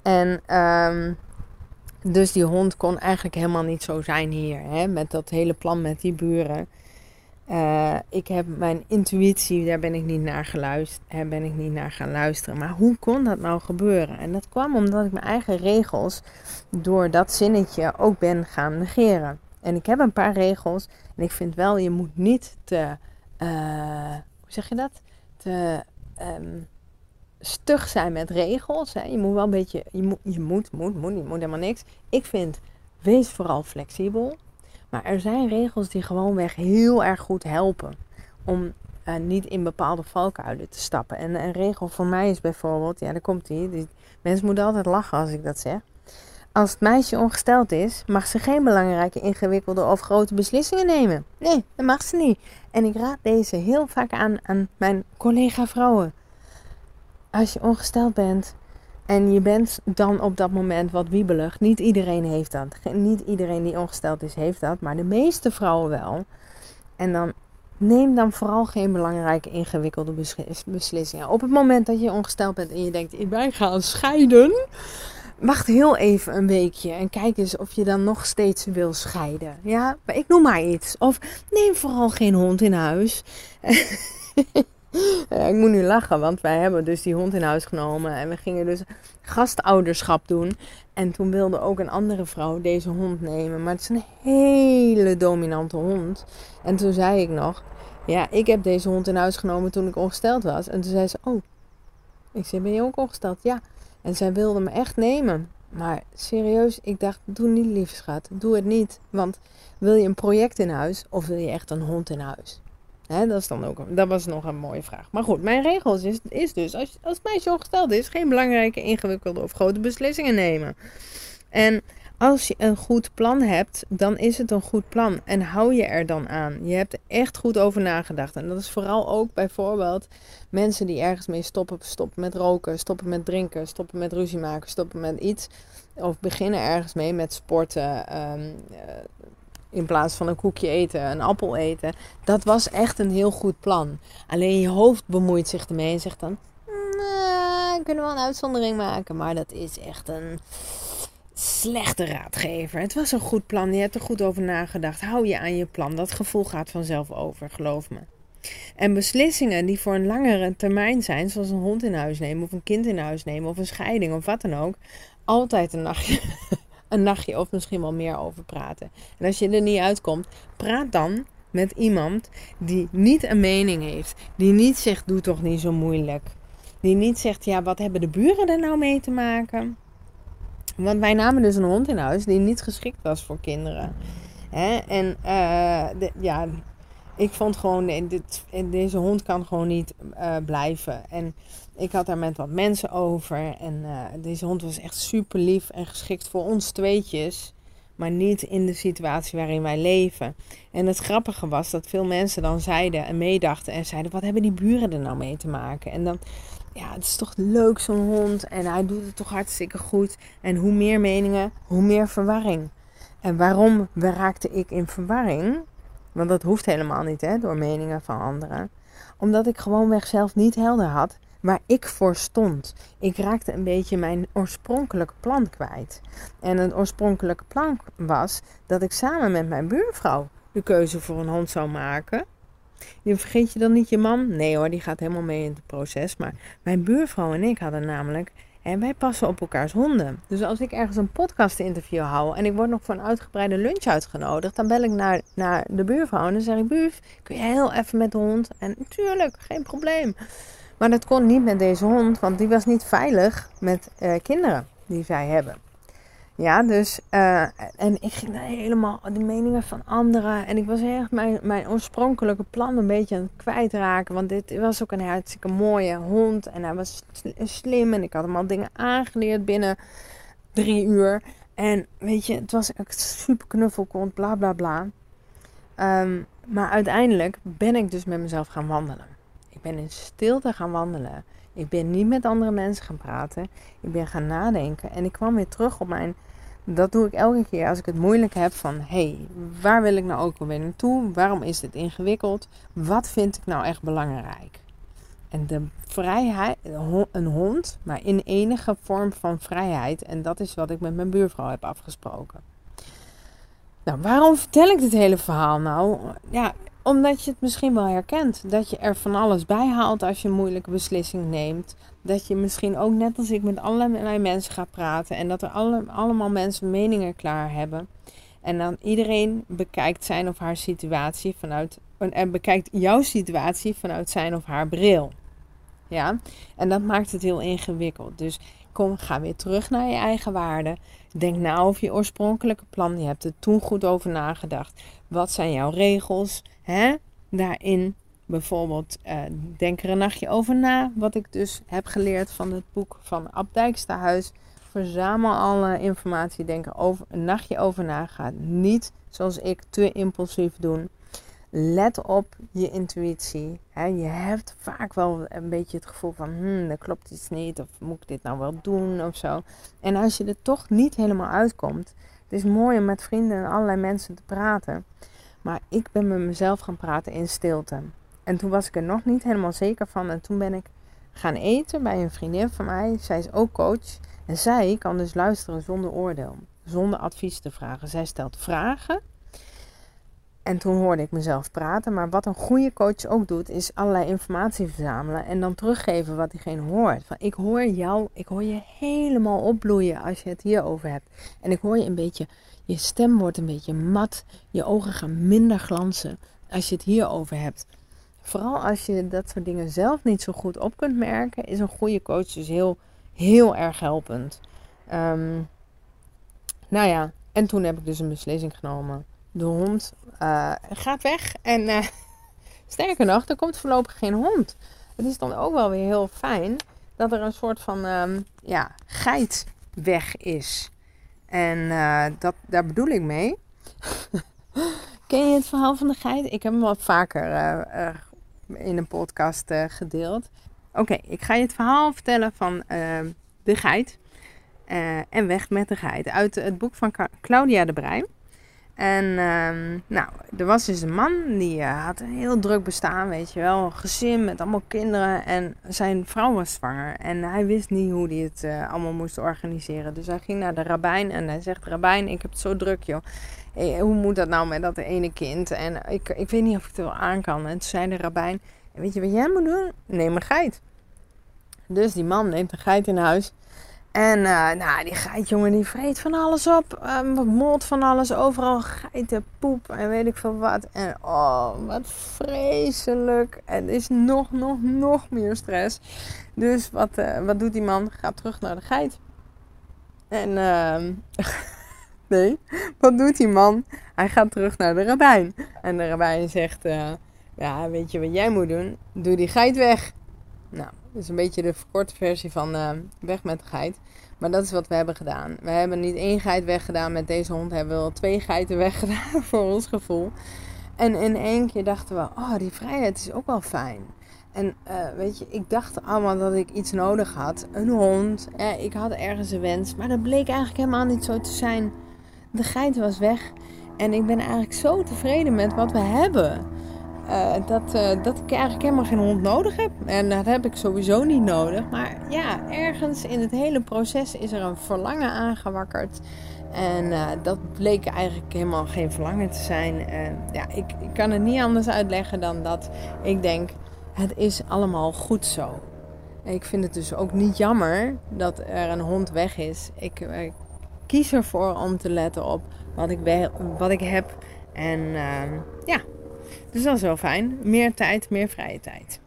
En um, dus die hond kon eigenlijk helemaal niet zo zijn hier. Hè? Met dat hele plan met die buren. Uh, ik heb mijn intuïtie, daar ben ik niet naar geluisterd, ben ik niet naar gaan luisteren. Maar hoe kon dat nou gebeuren? En dat kwam omdat ik mijn eigen regels door dat zinnetje ook ben gaan negeren. En ik heb een paar regels. En ik vind wel, je moet niet te, uh, hoe zeg je dat? Te um, stug zijn met regels. Hè. Je moet wel een beetje, je moet, je moet, moet, moet, je moet helemaal niks. Ik vind, wees vooral flexibel. Maar er zijn regels die gewoonweg heel erg goed helpen om uh, niet in bepaalde valkuilen te stappen. En een regel voor mij is bijvoorbeeld, ja, daar komt die. Mensen moeten altijd lachen als ik dat zeg. Als het meisje ongesteld is, mag ze geen belangrijke, ingewikkelde of grote beslissingen nemen. Nee, dat mag ze niet. En ik raad deze heel vaak aan aan mijn collega vrouwen als je ongesteld bent en je bent dan op dat moment wat wiebelig. Niet iedereen heeft dat. Niet iedereen die ongesteld is, heeft dat. Maar de meeste vrouwen wel. En dan neem dan vooral geen belangrijke, ingewikkelde beslissingen. Op het moment dat je ongesteld bent en je denkt, ik ben gaan scheiden. Wacht heel even een weekje en kijk eens of je dan nog steeds wil scheiden. Ja, ik noem maar iets. Of neem vooral geen hond in huis. Ja, ik moet nu lachen, want wij hebben dus die hond in huis genomen. En we gingen dus gastouderschap doen. En toen wilde ook een andere vrouw deze hond nemen. Maar het is een hele dominante hond. En toen zei ik nog, ja, ik heb deze hond in huis genomen toen ik ongesteld was. En toen zei ze, oh. Ik zei, ben je ook ongesteld? Ja. En zij wilde me echt nemen. Maar serieus, ik dacht, doe niet lief schat. Doe het niet. Want wil je een project in huis of wil je echt een hond in huis? Dat, is dan ook, dat was nog een mooie vraag. Maar goed, mijn regels is, is dus, als, als het meisje ongesteld is, geen belangrijke, ingewikkelde of grote beslissingen nemen. En als je een goed plan hebt, dan is het een goed plan. En hou je er dan aan. Je hebt er echt goed over nagedacht. En dat is vooral ook bijvoorbeeld mensen die ergens mee stoppen. Stoppen met roken, stoppen met drinken, stoppen met ruzie maken, stoppen met iets. Of beginnen ergens mee met sporten, um, in plaats van een koekje eten, een appel eten. Dat was echt een heel goed plan. Alleen je hoofd bemoeit zich ermee en zegt dan: nah, kunnen we een uitzondering maken. Maar dat is echt een slechte raadgever. Het was een goed plan. Je hebt er goed over nagedacht. Hou je aan je plan. Dat gevoel gaat vanzelf over, geloof me. En beslissingen die voor een langere termijn zijn, zoals een hond in huis nemen of een kind in huis nemen of een scheiding of wat dan ook, altijd een nachtje een nachtje of misschien wel meer over praten. En als je er niet uitkomt, praat dan met iemand die niet een mening heeft. Die niet zegt, doe toch niet zo moeilijk. Die niet zegt, ja, wat hebben de buren er nou mee te maken? Want wij namen dus een hond in huis die niet geschikt was voor kinderen. En uh, de, ja, ik vond gewoon, dit, deze hond kan gewoon niet uh, blijven. En ik had daar met wat mensen over. En uh, deze hond was echt super lief en geschikt voor ons tweetjes. Maar niet in de situatie waarin wij leven. En het grappige was dat veel mensen dan zeiden en meedachten. En zeiden: Wat hebben die buren er nou mee te maken? En dan, ja, het is toch leuk zo'n hond. En hij doet het toch hartstikke goed. En hoe meer meningen, hoe meer verwarring. En waarom raakte ik in verwarring? Want dat hoeft helemaal niet hè, door meningen van anderen. Omdat ik gewoonweg zelf niet helder had waar ik voor stond. Ik raakte een beetje mijn oorspronkelijke plan kwijt. En het oorspronkelijke plan was dat ik samen met mijn buurvrouw de keuze voor een hond zou maken. Je vergeet je dan niet je man? Nee hoor, die gaat helemaal mee in het proces. Maar mijn buurvrouw en ik hadden namelijk en wij passen op elkaars honden. Dus als ik ergens een podcast-interview hou en ik word nog voor een uitgebreide lunch uitgenodigd, dan bel ik naar, naar de buurvrouw en dan zeg ik: Buur, kun jij heel even met de hond? En natuurlijk, geen probleem. Maar dat kon niet met deze hond, want die was niet veilig met uh, kinderen die zij hebben. Ja, dus, uh, en ik ging helemaal de meningen van anderen. En ik was echt mijn, mijn oorspronkelijke plan een beetje aan het kwijtraken. Want dit was ook een hartstikke mooie hond. En hij was slim. En ik had hem al dingen aangeleerd binnen drie uur. En weet je, het was echt super knuffelkont, bla bla bla. Um, maar uiteindelijk ben ik dus met mezelf gaan wandelen. Ik ben in stilte gaan wandelen. Ik ben niet met andere mensen gaan praten. Ik ben gaan nadenken. En ik kwam weer terug op mijn. Dat doe ik elke keer als ik het moeilijk heb van hé, hey, waar wil ik nou ook alweer naartoe? Waarom is dit ingewikkeld? Wat vind ik nou echt belangrijk? En de vrijheid, een hond, maar in enige vorm van vrijheid. En dat is wat ik met mijn buurvrouw heb afgesproken. Nou, waarom vertel ik dit hele verhaal nou? Ja, omdat je het misschien wel herkent. Dat je er van alles bij haalt als je een moeilijke beslissing neemt. Dat je misschien ook net als ik met allerlei mensen gaat praten. En dat er alle, allemaal mensen meningen klaar hebben. En dan iedereen bekijkt zijn of haar situatie vanuit. En bekijkt jouw situatie vanuit zijn of haar bril. Ja, en dat maakt het heel ingewikkeld. Dus kom, ga weer terug naar je eigen waarden. Denk na over je oorspronkelijke plan. Je hebt er toen goed over nagedacht. Wat zijn jouw regels? Hè? Daarin bijvoorbeeld uh, denk er een nachtje over na. Wat ik dus heb geleerd van het boek van Ab Dijksterhuis. Verzamel alle informatie. Denk er over, een nachtje over na. Ga niet zoals ik te impulsief doen. Let op je intuïtie. je hebt vaak wel een beetje het gevoel van, hmm, dat klopt iets niet, of moet ik dit nou wel doen of zo. En als je er toch niet helemaal uitkomt, het is mooi om met vrienden en allerlei mensen te praten. Maar ik ben met mezelf gaan praten in stilte. En toen was ik er nog niet helemaal zeker van. En toen ben ik gaan eten bij een vriendin van mij. Zij is ook coach. En zij kan dus luisteren zonder oordeel, zonder advies te vragen. Zij stelt vragen en toen hoorde ik mezelf praten. Maar wat een goede coach ook doet, is allerlei informatie verzamelen. En dan teruggeven wat diegene hoort. Van ik hoor jou, ik hoor je helemaal opbloeien als je het hierover hebt. En ik hoor je een beetje, je stem wordt een beetje mat. Je ogen gaan minder glanzen als je het hierover hebt. Vooral als je dat soort dingen zelf niet zo goed op kunt merken, is een goede coach dus heel, heel erg helpend. Um, nou ja, en toen heb ik dus een beslissing genomen de hond uh, gaat weg. En uh, sterker nog, er komt voorlopig geen hond. Het is dan ook wel weer heel fijn dat er een soort van um, ja, geit weg is. En uh, dat, daar bedoel ik mee. Ken je het verhaal van de geit? Ik heb hem wel vaker in een podcast gedeeld. Oké, ik ga je het verhaal vertellen van ehm, de geit. en weg met de geit. Uit het boek van Claudia de Brein. En uh, nou, er was dus een man die uh, had een heel druk bestaan, weet je wel. Een gezin met allemaal kinderen. En zijn vrouw was zwanger. En hij wist niet hoe hij het uh, allemaal moest organiseren. Dus hij ging naar de rabbijn en hij zegt: Rabbijn, ik heb het zo druk, joh. Hey, hoe moet dat nou met dat ene kind? En ik, ik weet niet of ik het wel aan kan. En toen zei de rabbijn: Weet je wat jij moet doen? Neem een geit. Dus die man neemt een geit in huis. En uh, nou, die geit, jongen, die vreet van alles op. Uh, molt van alles. Overal geiten, poep en weet ik veel wat. En oh, wat vreselijk. Het is nog, nog, nog meer stress. Dus wat, uh, wat doet die man? Gaat terug naar de geit. En uh, Nee, wat doet die man? Hij gaat terug naar de rabbijn. En de rabbijn zegt, uh, ja, weet je wat jij moet doen? Doe die geit weg. Nou, is een beetje de verkorte versie van uh, weg met de geit. Maar dat is wat we hebben gedaan. We hebben niet één geit weggedaan. Met deze hond hebben we wel twee geiten weggedaan voor ons gevoel. En in één keer dachten we, oh, die vrijheid is ook wel fijn. En uh, weet je, ik dacht allemaal dat ik iets nodig had. Een hond. Eh, ik had ergens een wens. Maar dat bleek eigenlijk helemaal niet zo te zijn. De geit was weg. En ik ben eigenlijk zo tevreden met wat we hebben. Uh, dat, uh, dat ik eigenlijk helemaal geen hond nodig heb. En dat heb ik sowieso niet nodig. Maar ja, ergens in het hele proces is er een verlangen aangewakkerd. En uh, dat bleek eigenlijk helemaal geen verlangen te zijn. En ja, ik, ik kan het niet anders uitleggen dan dat ik denk: het is allemaal goed zo. Ik vind het dus ook niet jammer dat er een hond weg is. Ik, kies ervoor om te letten op wat ik, wat ik heb. En uh, ja, dus dat is wel fijn. Meer tijd, meer vrije tijd.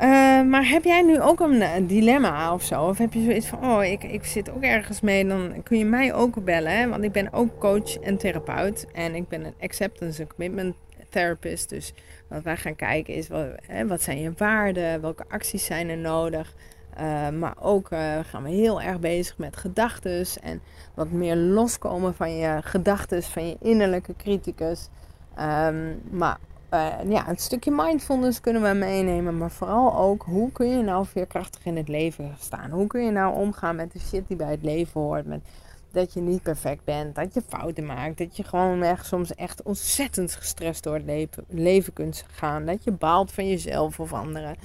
Uh, maar heb jij nu ook een, dilemma of zo? Of heb je zoiets van, oh, ik, ik zit ook ergens mee, dan kun je mij ook bellen. Hè? Want ik ben ook coach en therapeut. En ik ben een acceptance en commitment therapist. Dus wat wij gaan kijken is, wat, hè, wat zijn je waarden? Welke acties zijn er nodig? Uh, maar ook gaan we heel erg bezig met gedachten. En wat meer loskomen van je gedachten, van je innerlijke criticus. Um, maar uh, ja, een stukje mindfulness kunnen we meenemen. Maar vooral ook, hoe kun je nou veerkrachtig in het leven staan? Hoe kun je nou omgaan met de shit die bij het leven hoort? Met dat je niet perfect bent, dat je fouten maakt. Dat je gewoon echt soms echt ontzettend gestrest door het leven, leven kunt gaan. Dat je baalt van jezelf of anderen.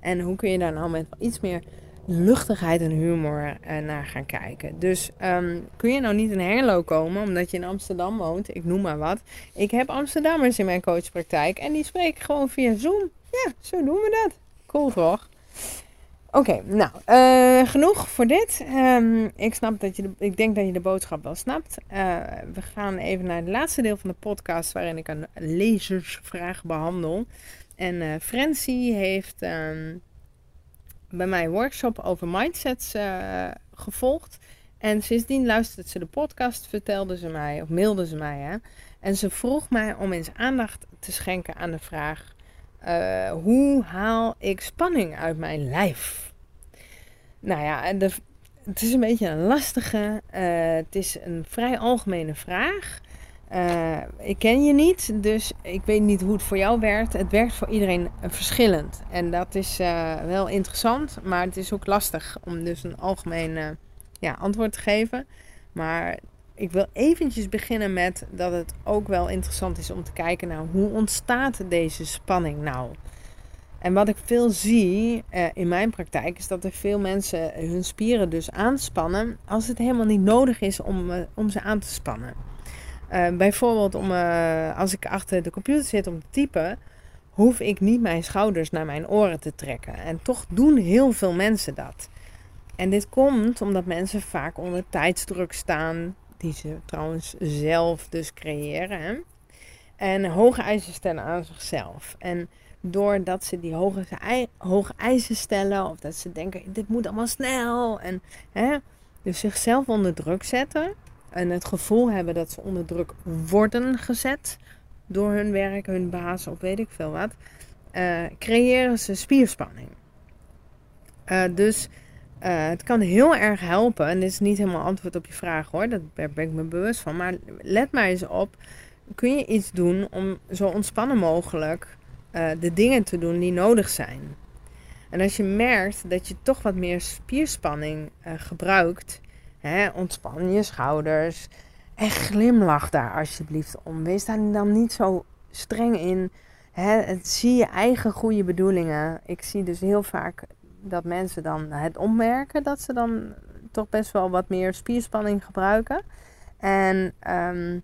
En hoe kun je daar nou met iets meer luchtigheid en humor uh, naar gaan kijken. Dus um, kun je nou niet in Herlo komen omdat je in Amsterdam woont, ik noem maar wat. Ik heb Amsterdammers in mijn coachpraktijk en die spreken gewoon via Zoom. Ja, zo doen we dat. Cool toch? Oké, nou, uh, genoeg voor dit. Um, ik, snap dat je ik denk dat je de boodschap wel snapt. Uh, we gaan even naar het laatste deel van de podcast waarin ik een lezersvraag behandel. En uh, heeft... Um, bij mij workshop over mindsets uh, gevolgd. En sindsdien luisterde ze de podcast, vertelde ze mij, of mailde ze mij. Hè, en ze vroeg mij om eens aandacht te schenken aan de vraag: uh, hoe haal ik spanning uit mijn lijf? Nou ja, de, het is een beetje een lastige. Uh, het is een vrij algemene vraag. Uh, ik ken je niet, dus ik weet niet hoe het voor jou werkt. Het werkt voor iedereen verschillend. En dat is uh, wel interessant, maar het is ook lastig om dus een algemeen uh, ja, antwoord te geven. Maar ik wil eventjes beginnen met dat het ook wel interessant is om te kijken naar hoe ontstaat deze spanning nou. En wat ik veel zie in mijn praktijk is dat er veel mensen hun spieren dus aanspannen als het helemaal niet nodig is om, om ze aan te spannen. Uh, bijvoorbeeld om, uh, als ik achter de computer zit om te typen, hoef ik niet mijn schouders naar mijn oren te trekken. En toch doen heel veel mensen dat. En dit komt omdat mensen vaak onder tijdsdruk staan, die ze trouwens zelf dus creëren. Hè? En hoge eisen stellen aan zichzelf. En doordat ze die hoge, hoge eisen stellen, of dat ze denken: dit moet allemaal snel. En hè, dus zichzelf onder druk zetten en het gevoel hebben dat ze onder druk worden gezet door hun werk, hun baas of weet ik veel wat, uh, creëren ze spierspanning. Uh, dus uh, het kan heel erg helpen, en dit is niet helemaal antwoord op je vraag hoor, daar ben ik me bewust van, maar let maar eens op, kun je iets doen om zo ontspannen mogelijk de dingen te doen die nodig zijn. En als je merkt dat je toch wat meer spierspanning gebruikt, Ontspan je schouders. En glimlach daar alsjeblieft om. Wees daar dan niet zo streng in. Hè, zie je eigen goede bedoelingen. Ik zie dus heel vaak dat mensen dan het opmerken dat ze dan toch best wel wat meer spierspanning gebruiken. En um,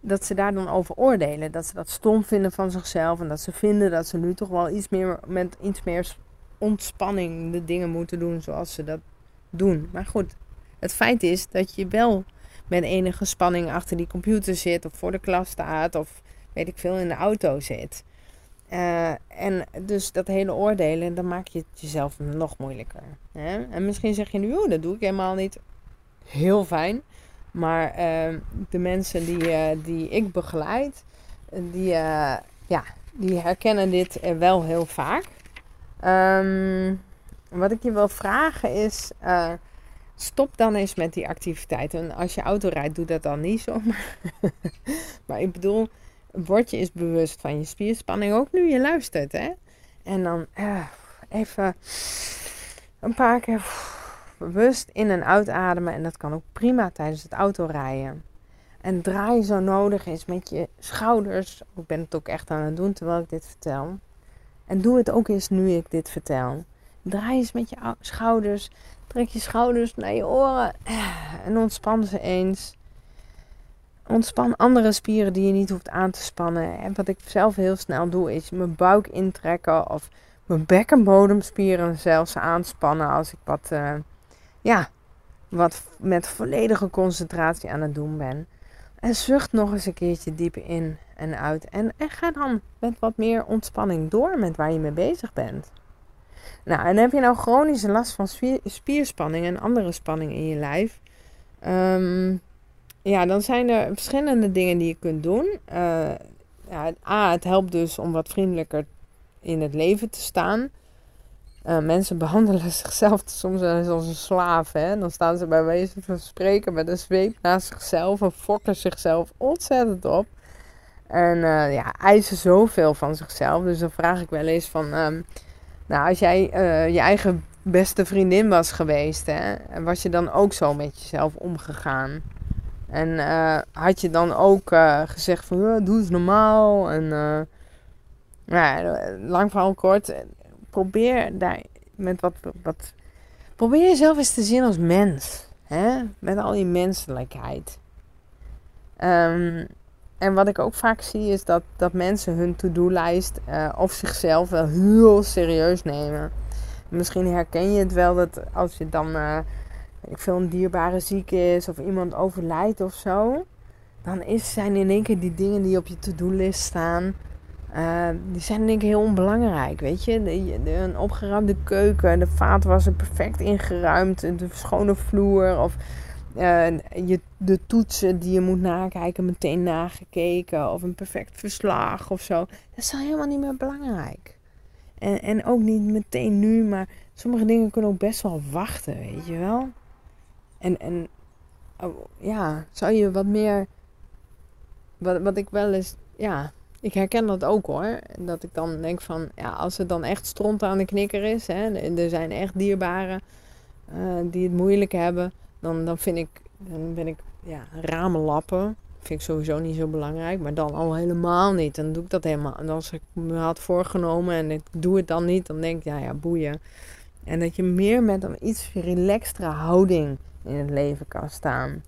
dat ze daar dan over oordelen. Dat ze dat stom vinden van zichzelf. En dat ze vinden dat ze nu toch wel iets meer met iets meer ontspanning de dingen moeten doen zoals ze dat doen. Maar goed, het feit is dat je wel met enige spanning achter die computer zit, of voor de klas staat, of weet ik veel in de auto zit. Uh, en dus dat hele oordelen, dan maak je het jezelf nog moeilijker. Hè? En misschien zeg je nu, oh, dat doe ik helemaal niet. Heel fijn. Maar ehm, de mensen die, eh, die ik begeleid, die, eh, ja, die herkennen dit wel heel vaak. Ehm, wat ik je wil vragen is, stop dan eens met die activiteit. En als je auto rijdt, doe dat dan niet zo. maar ik bedoel, word je eens bewust van je spierspanning, ook nu je luistert. Hè? En dan even een paar keer bewust in en uitademen. En dat kan ook prima tijdens het autorijden. En draai zo nodig is met je schouders. Ik ben het ook echt aan het doen terwijl ik dit vertel. En doe het ook eens nu ik dit vertel. Draai eens met je schouders. Trek je schouders naar je oren. En ontspan ze eens. Ontspan andere spieren die je niet hoeft aan te spannen. En wat ik zelf heel snel doe is mijn buik intrekken. Of mijn bekkenbodemspieren zelfs aanspannen als ik wat... Uh, ja, wat met volledige concentratie aan het doen ben. En zucht nog eens een keertje diep in en uit. En, en ga dan met wat meer ontspanning door met waar je mee bezig bent. Nou, en heb je nou chronische last van spierspanning en andere spanning in je lijf? Ehm, ja, dan zijn er verschillende dingen die je kunt doen. Uh, ja, A, het helpt dus om wat vriendelijker in het leven te staan. Uh, mensen behandelen zichzelf soms als een slaaf. Hè? Dan staan ze bij wijze van spreken met een zweep naast zichzelf en fokken zichzelf ontzettend op. En uh, ja, eisen zoveel van zichzelf. Dus dan vraag ik wel eens van... Um, nou, als jij uh, je eigen beste vriendin was geweest... Hè, was je dan ook zo met jezelf omgegaan? En uh, had je dan ook gezegd van... doe eens normaal. En nou, lang verhaal kort probeer daar met wat, wat. Probeer jezelf eens te zien als mens. Hè? Met al die menselijkheid. Um, en wat ik ook vaak zie is dat, dat mensen hun to-do-lijst uh, of zichzelf wel heel serieus nemen. Misschien herken je het wel dat als je dan uh, ik veel een dierbare ziek is of iemand overlijdt of zo. Dan is, zijn in één keer die dingen die op je to-do-list staan uh, die zijn denk ik heel onbelangrijk, weet je. Een opgeruimde keuken, de vaatwasser perfect ingeruimd, de schone vloer of uh, je, de toetsen die je moet nakijken meteen nagekeken of een perfect verslag of zo. Dat is helemaal niet meer belangrijk. En, en ook niet meteen nu, maar sommige dingen kunnen ook best wel wachten, weet je wel. En, en oh, ja, zou je wat meer, wat, wat ik wel eens, ja, ik herken dat ook hoor. Dat ik dan denk van, ja, als het dan echt stront aan de knikker is, hè, er zijn echt dierbaren uh, die het moeilijk hebben, dan, dan vind ik, dan ben ik, ja, ramenlappen. Vind ik sowieso niet zo belangrijk, maar dan al helemaal niet. Dan doe ik dat helemaal. En als ik me had voorgenomen en ik doe het dan niet, dan denk ik, ja, ja, boeien. En dat je meer met een iets relaxtere houding in het leven kan staan.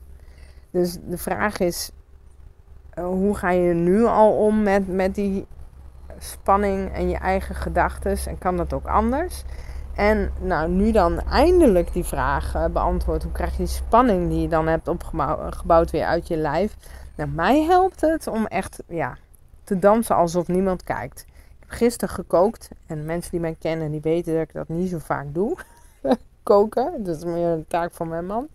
Dus de vraag is, eh, hoe ga je nu al om met, met die spanning en je eigen gedachten? En kan dat ook anders? En nou, nu dan eindelijk die vraag uh, beantwoord. Hoe krijg je die spanning die je dan hebt opgebouwd weer uit je lijf? Nou, mij helpt het om echt ja, te dansen alsof niemand kijkt. Ik heb gisteren gekookt. En mensen die mij kennen, die weten dat ik dat niet zo vaak doe. Koken, dat is meer een taak van mijn man.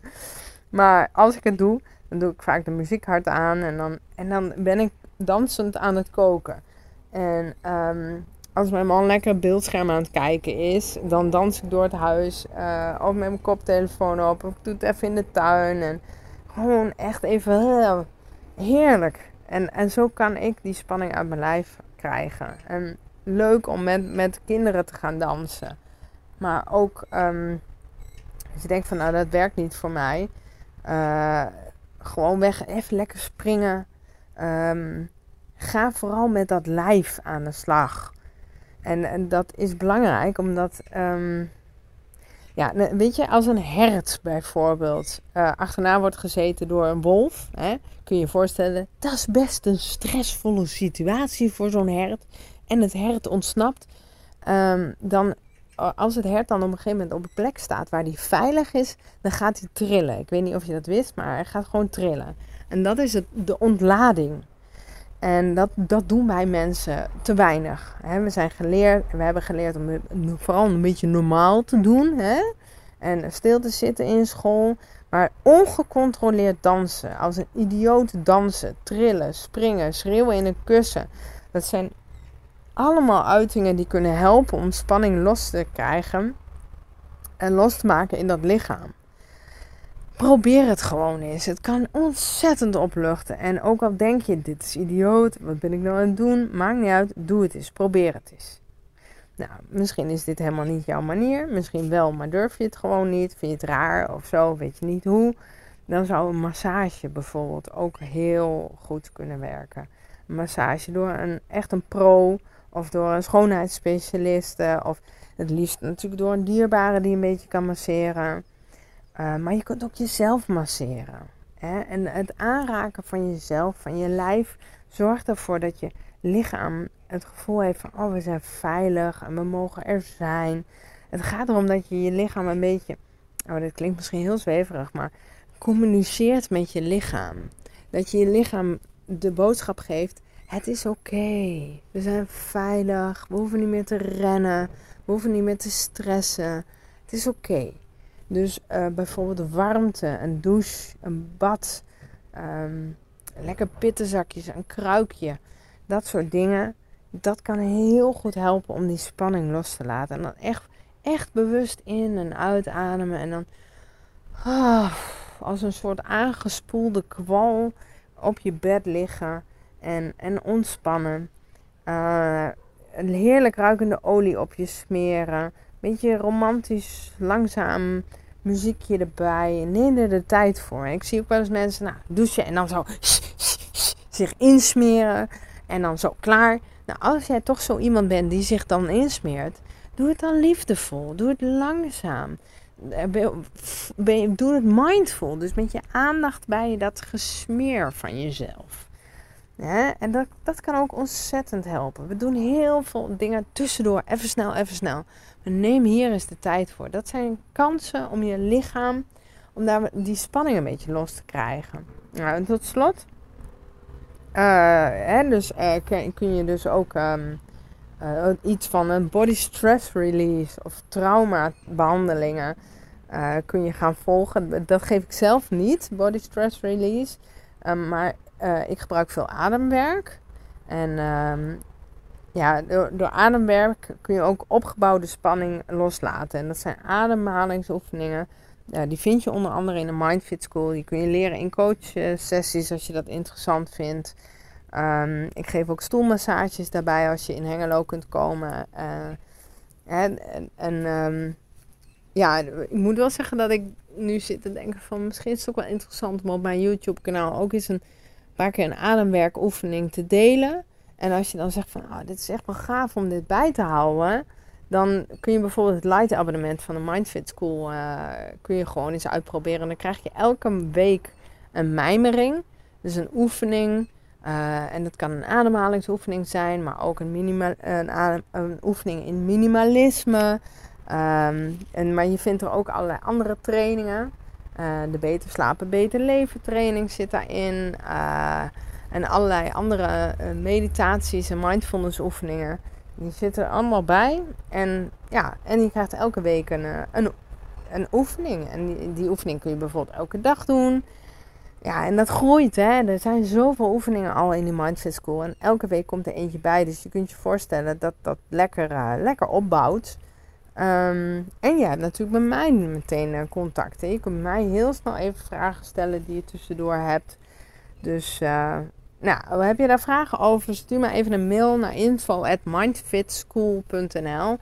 Maar als ik het doe, dan doe ik vaak de muziek hard aan en dan, en dan ben ik dansend aan het koken. En um, als mijn man lekker beeldscherm aan het kijken is, dan dans ik door het huis. Uh, of met mijn koptelefoon op. Of ik doe het even in de tuin. En gewoon echt even heerlijk. En, en zo kan ik die spanning uit mijn lijf krijgen. En leuk om met, met kinderen te gaan dansen. Maar ook um, als je denkt van nou dat werkt niet voor mij. Uh, gewoon weg, even lekker springen. Um, ga vooral met dat lijf aan de slag. En, en dat is belangrijk, omdat, um, ja, weet je, als een hert bijvoorbeeld uh, achterna wordt gezeten door een wolf, hè, kun je je voorstellen, dat is best een stressvolle situatie voor zo'n hert. En het hert ontsnapt, um, dan als het hert dan op een gegeven moment op een plek staat waar hij veilig is, dan gaat hij trillen. Ik weet niet of je dat wist, maar hij gaat gewoon trillen. En dat is het, de ontlading. En dat, dat doen wij mensen te weinig. we zijn geleerd, we hebben geleerd om vooral een beetje normaal te doen. en stil te zitten in school. Maar ongecontroleerd dansen, als een idioot dansen, trillen, springen, schreeuwen in een kussen. Dat zijn allemaal uitingen die kunnen helpen om spanning los te krijgen en los te maken in dat lichaam. Probeer het gewoon eens. Het kan ontzettend opluchten. En ook al denk je, dit is idioot, wat ben ik nou aan het doen? Maakt niet uit, doe het eens. Probeer het eens. Nou, misschien is dit helemaal niet jouw manier. Misschien wel, maar durf je het gewoon niet. Vind je het raar of zo, weet je niet hoe. Dan zou een massage bijvoorbeeld ook heel goed kunnen werken. Een massage door een, echt een pro of door een schoonheidsspecialiste. Of het liefst natuurlijk door een dierbare die een beetje kan masseren. Uh, maar je kunt ook jezelf masseren. Hè? En het aanraken van jezelf, van je lijf, zorgt ervoor dat je lichaam het gevoel heeft van, oh, we zijn veilig en we mogen er zijn. Het gaat erom dat je je lichaam een beetje, oh, dit klinkt misschien heel zweverig, maar communiceert met je lichaam. Dat je je lichaam de boodschap geeft, het is oké. We zijn veilig, we hoeven niet meer te rennen, we hoeven niet meer te stressen. Het is oké. Dus uh, bijvoorbeeld warmte, een douche, een bad, um, lekker pittenzakjes, een kruikje. Dat soort dingen. Dat kan heel goed helpen om die spanning los te laten. En dan echt, echt bewust in en uitademen. En dan oh, als een soort aangespoelde kwal op je bed liggen. En, en ontspannen. Uh, een heerlijk ruikende olie op je smeren beetje romantisch, langzaam muziekje erbij. Neem er de tijd voor. Ik zie ook wel eens mensen nou, douchen en dan zo zich insmeren. En dan zo klaar. Nou, als jij toch zo iemand bent die zich dan insmeert, doe het dan liefdevol. Doe het langzaam. Doe het mindful. Dus met je aandacht bij dat gesmeer van jezelf. En dat, dat kan ook ontzettend helpen. We doen heel veel dingen tussendoor. Even snel, even snel. Neem hier eens de tijd voor. Dat zijn kansen om je lichaam, om daar die spanning een beetje los te krijgen. Nou, en tot slot, uh, hè, dus, uh, kun, je dus ook um, uh, iets van een body stress release of trauma behandelingen kun je gaan volgen. Dat geef ik zelf niet, body stress release. Um, maar ik gebruik veel ademwerk. En um, ja, door, door ademwerk kun je ook opgebouwde spanning loslaten. En dat zijn ademhalingsoefeningen. Die vind je onder andere in de Mindfit School. Die kun je leren in coachsessies als je dat interessant vindt. Um, ik geef ook stoelmassages daarbij als je in Hengelo kunt komen. Uh, en en um, ja, ik moet wel zeggen dat ik nu zit te denken van misschien is het ook wel interessant om op mijn YouTube kanaal ook eens een paar keer een ademwerkoefening te delen. En als je dan zegt van, oh, dit is echt wel gaaf om dit bij te houden. Dan kun je bijvoorbeeld het light abonnement van de Mindfit School uh, kun je gewoon eens uitproberen. En dan krijg je elke week een mijmering. Dus een oefening. Uh, en dat kan een ademhalingsoefening zijn, maar ook een, een, een oefening in minimalisme. Um, en, maar je vindt er ook allerlei andere trainingen. Uh, de Beter Slapen, Beter Leven training zit daarin. Uh, en allerlei andere uh, meditaties en mindfulness oefeningen. Die zitten er allemaal bij. En ja, en je krijgt elke week een, eh, een, een oefening. En die, die oefening kun je bijvoorbeeld elke dag doen. Ja, en dat groeit hè. Er zijn zoveel oefeningen al in die Mindfit School. En elke week komt er eentje bij. Dus je kunt je voorstellen dat dat lekker, lekker opbouwt. Um, en je hebt natuurlijk met mij meteen uh, contacten. Je kunt mij heel snel even vragen stellen die je tussendoor hebt. Dus uh, nou, heb je daar vragen over? Stuur me even een mail naar info@mindfitschool.nl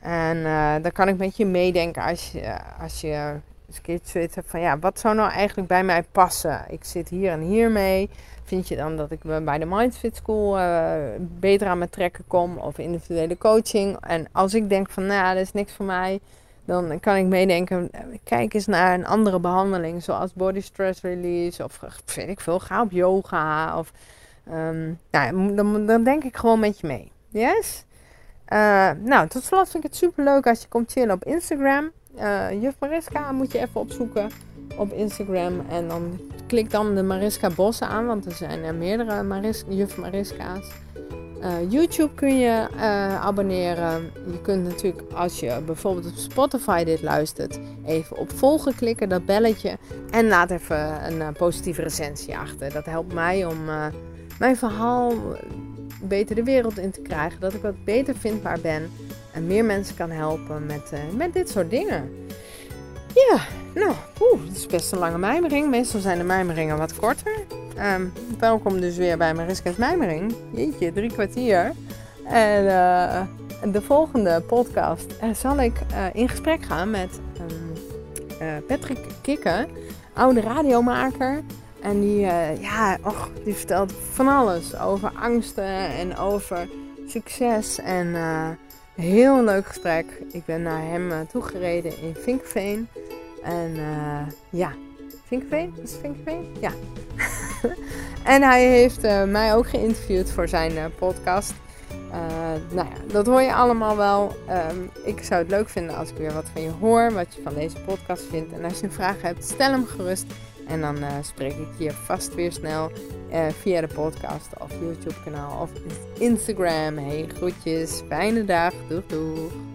en uh, dan kan ik met je meedenken als je, als je een keertje zoiets van ja, wat zou nou eigenlijk bij mij passen? Ik zit hier en hier mee. Vind je dan dat ik bij de Mindfit School uh, beter aan mijn trekken kom of individuele coaching? En als ik denk van nou, dat is niks voor mij, dan kan ik meedenken, kijk eens naar een andere behandeling, zoals body stress release of weet ik veel, ga op yoga of um, nou, dan, dan denk ik gewoon met je mee. Yes? Uh, nou, tot slot vind ik het super leuk als je komt chillen op Instagram. Uh, Juf Mariska moet je even opzoeken op Instagram en dan klik dan de Mariska Bossen aan, want er zijn er meerdere Juf Mariska's. Uh, YouTube kun je uh, abonneren. Je kunt natuurlijk, als je bijvoorbeeld op Spotify dit luistert, even op volgen klikken, dat belletje. En laat even een uh, positieve recensie achter. Dat helpt mij om mijn verhaal beter de wereld in te krijgen. Dat ik wat beter vindbaar ben. En meer mensen kan helpen met, met dit soort dingen. Ja, nou, oeh, het is best een lange mijmering. Meestal zijn de mijmeringen wat korter. Um, welkom dus weer bij Mariska's Mijmering. Jeetje, drie kwartier. En uh, de volgende podcast uh, zal ik uh, in gesprek gaan met um, Patrick Kikke, oude radiomaker. En die, ja, och, die vertelt van alles over angsten en over succes. En heel leuk gesprek. Ik ben naar hem toegereden in Vinkveen. En ja, Vinkveen? Is Vinkveen? Ja. en hij heeft uh, mij ook geïnterviewd voor zijn podcast. Nou ja, dat hoor je allemaal wel. Um, ik zou het leuk vinden als ik weer wat van je hoor, wat je van deze podcast vindt. En als je een vraag hebt, stel hem gerust. En dan spreek ik je vast weer snel via de podcast of YouTube kanaal of Instagram. Hey, groetjes, fijne dag, doeg doeg.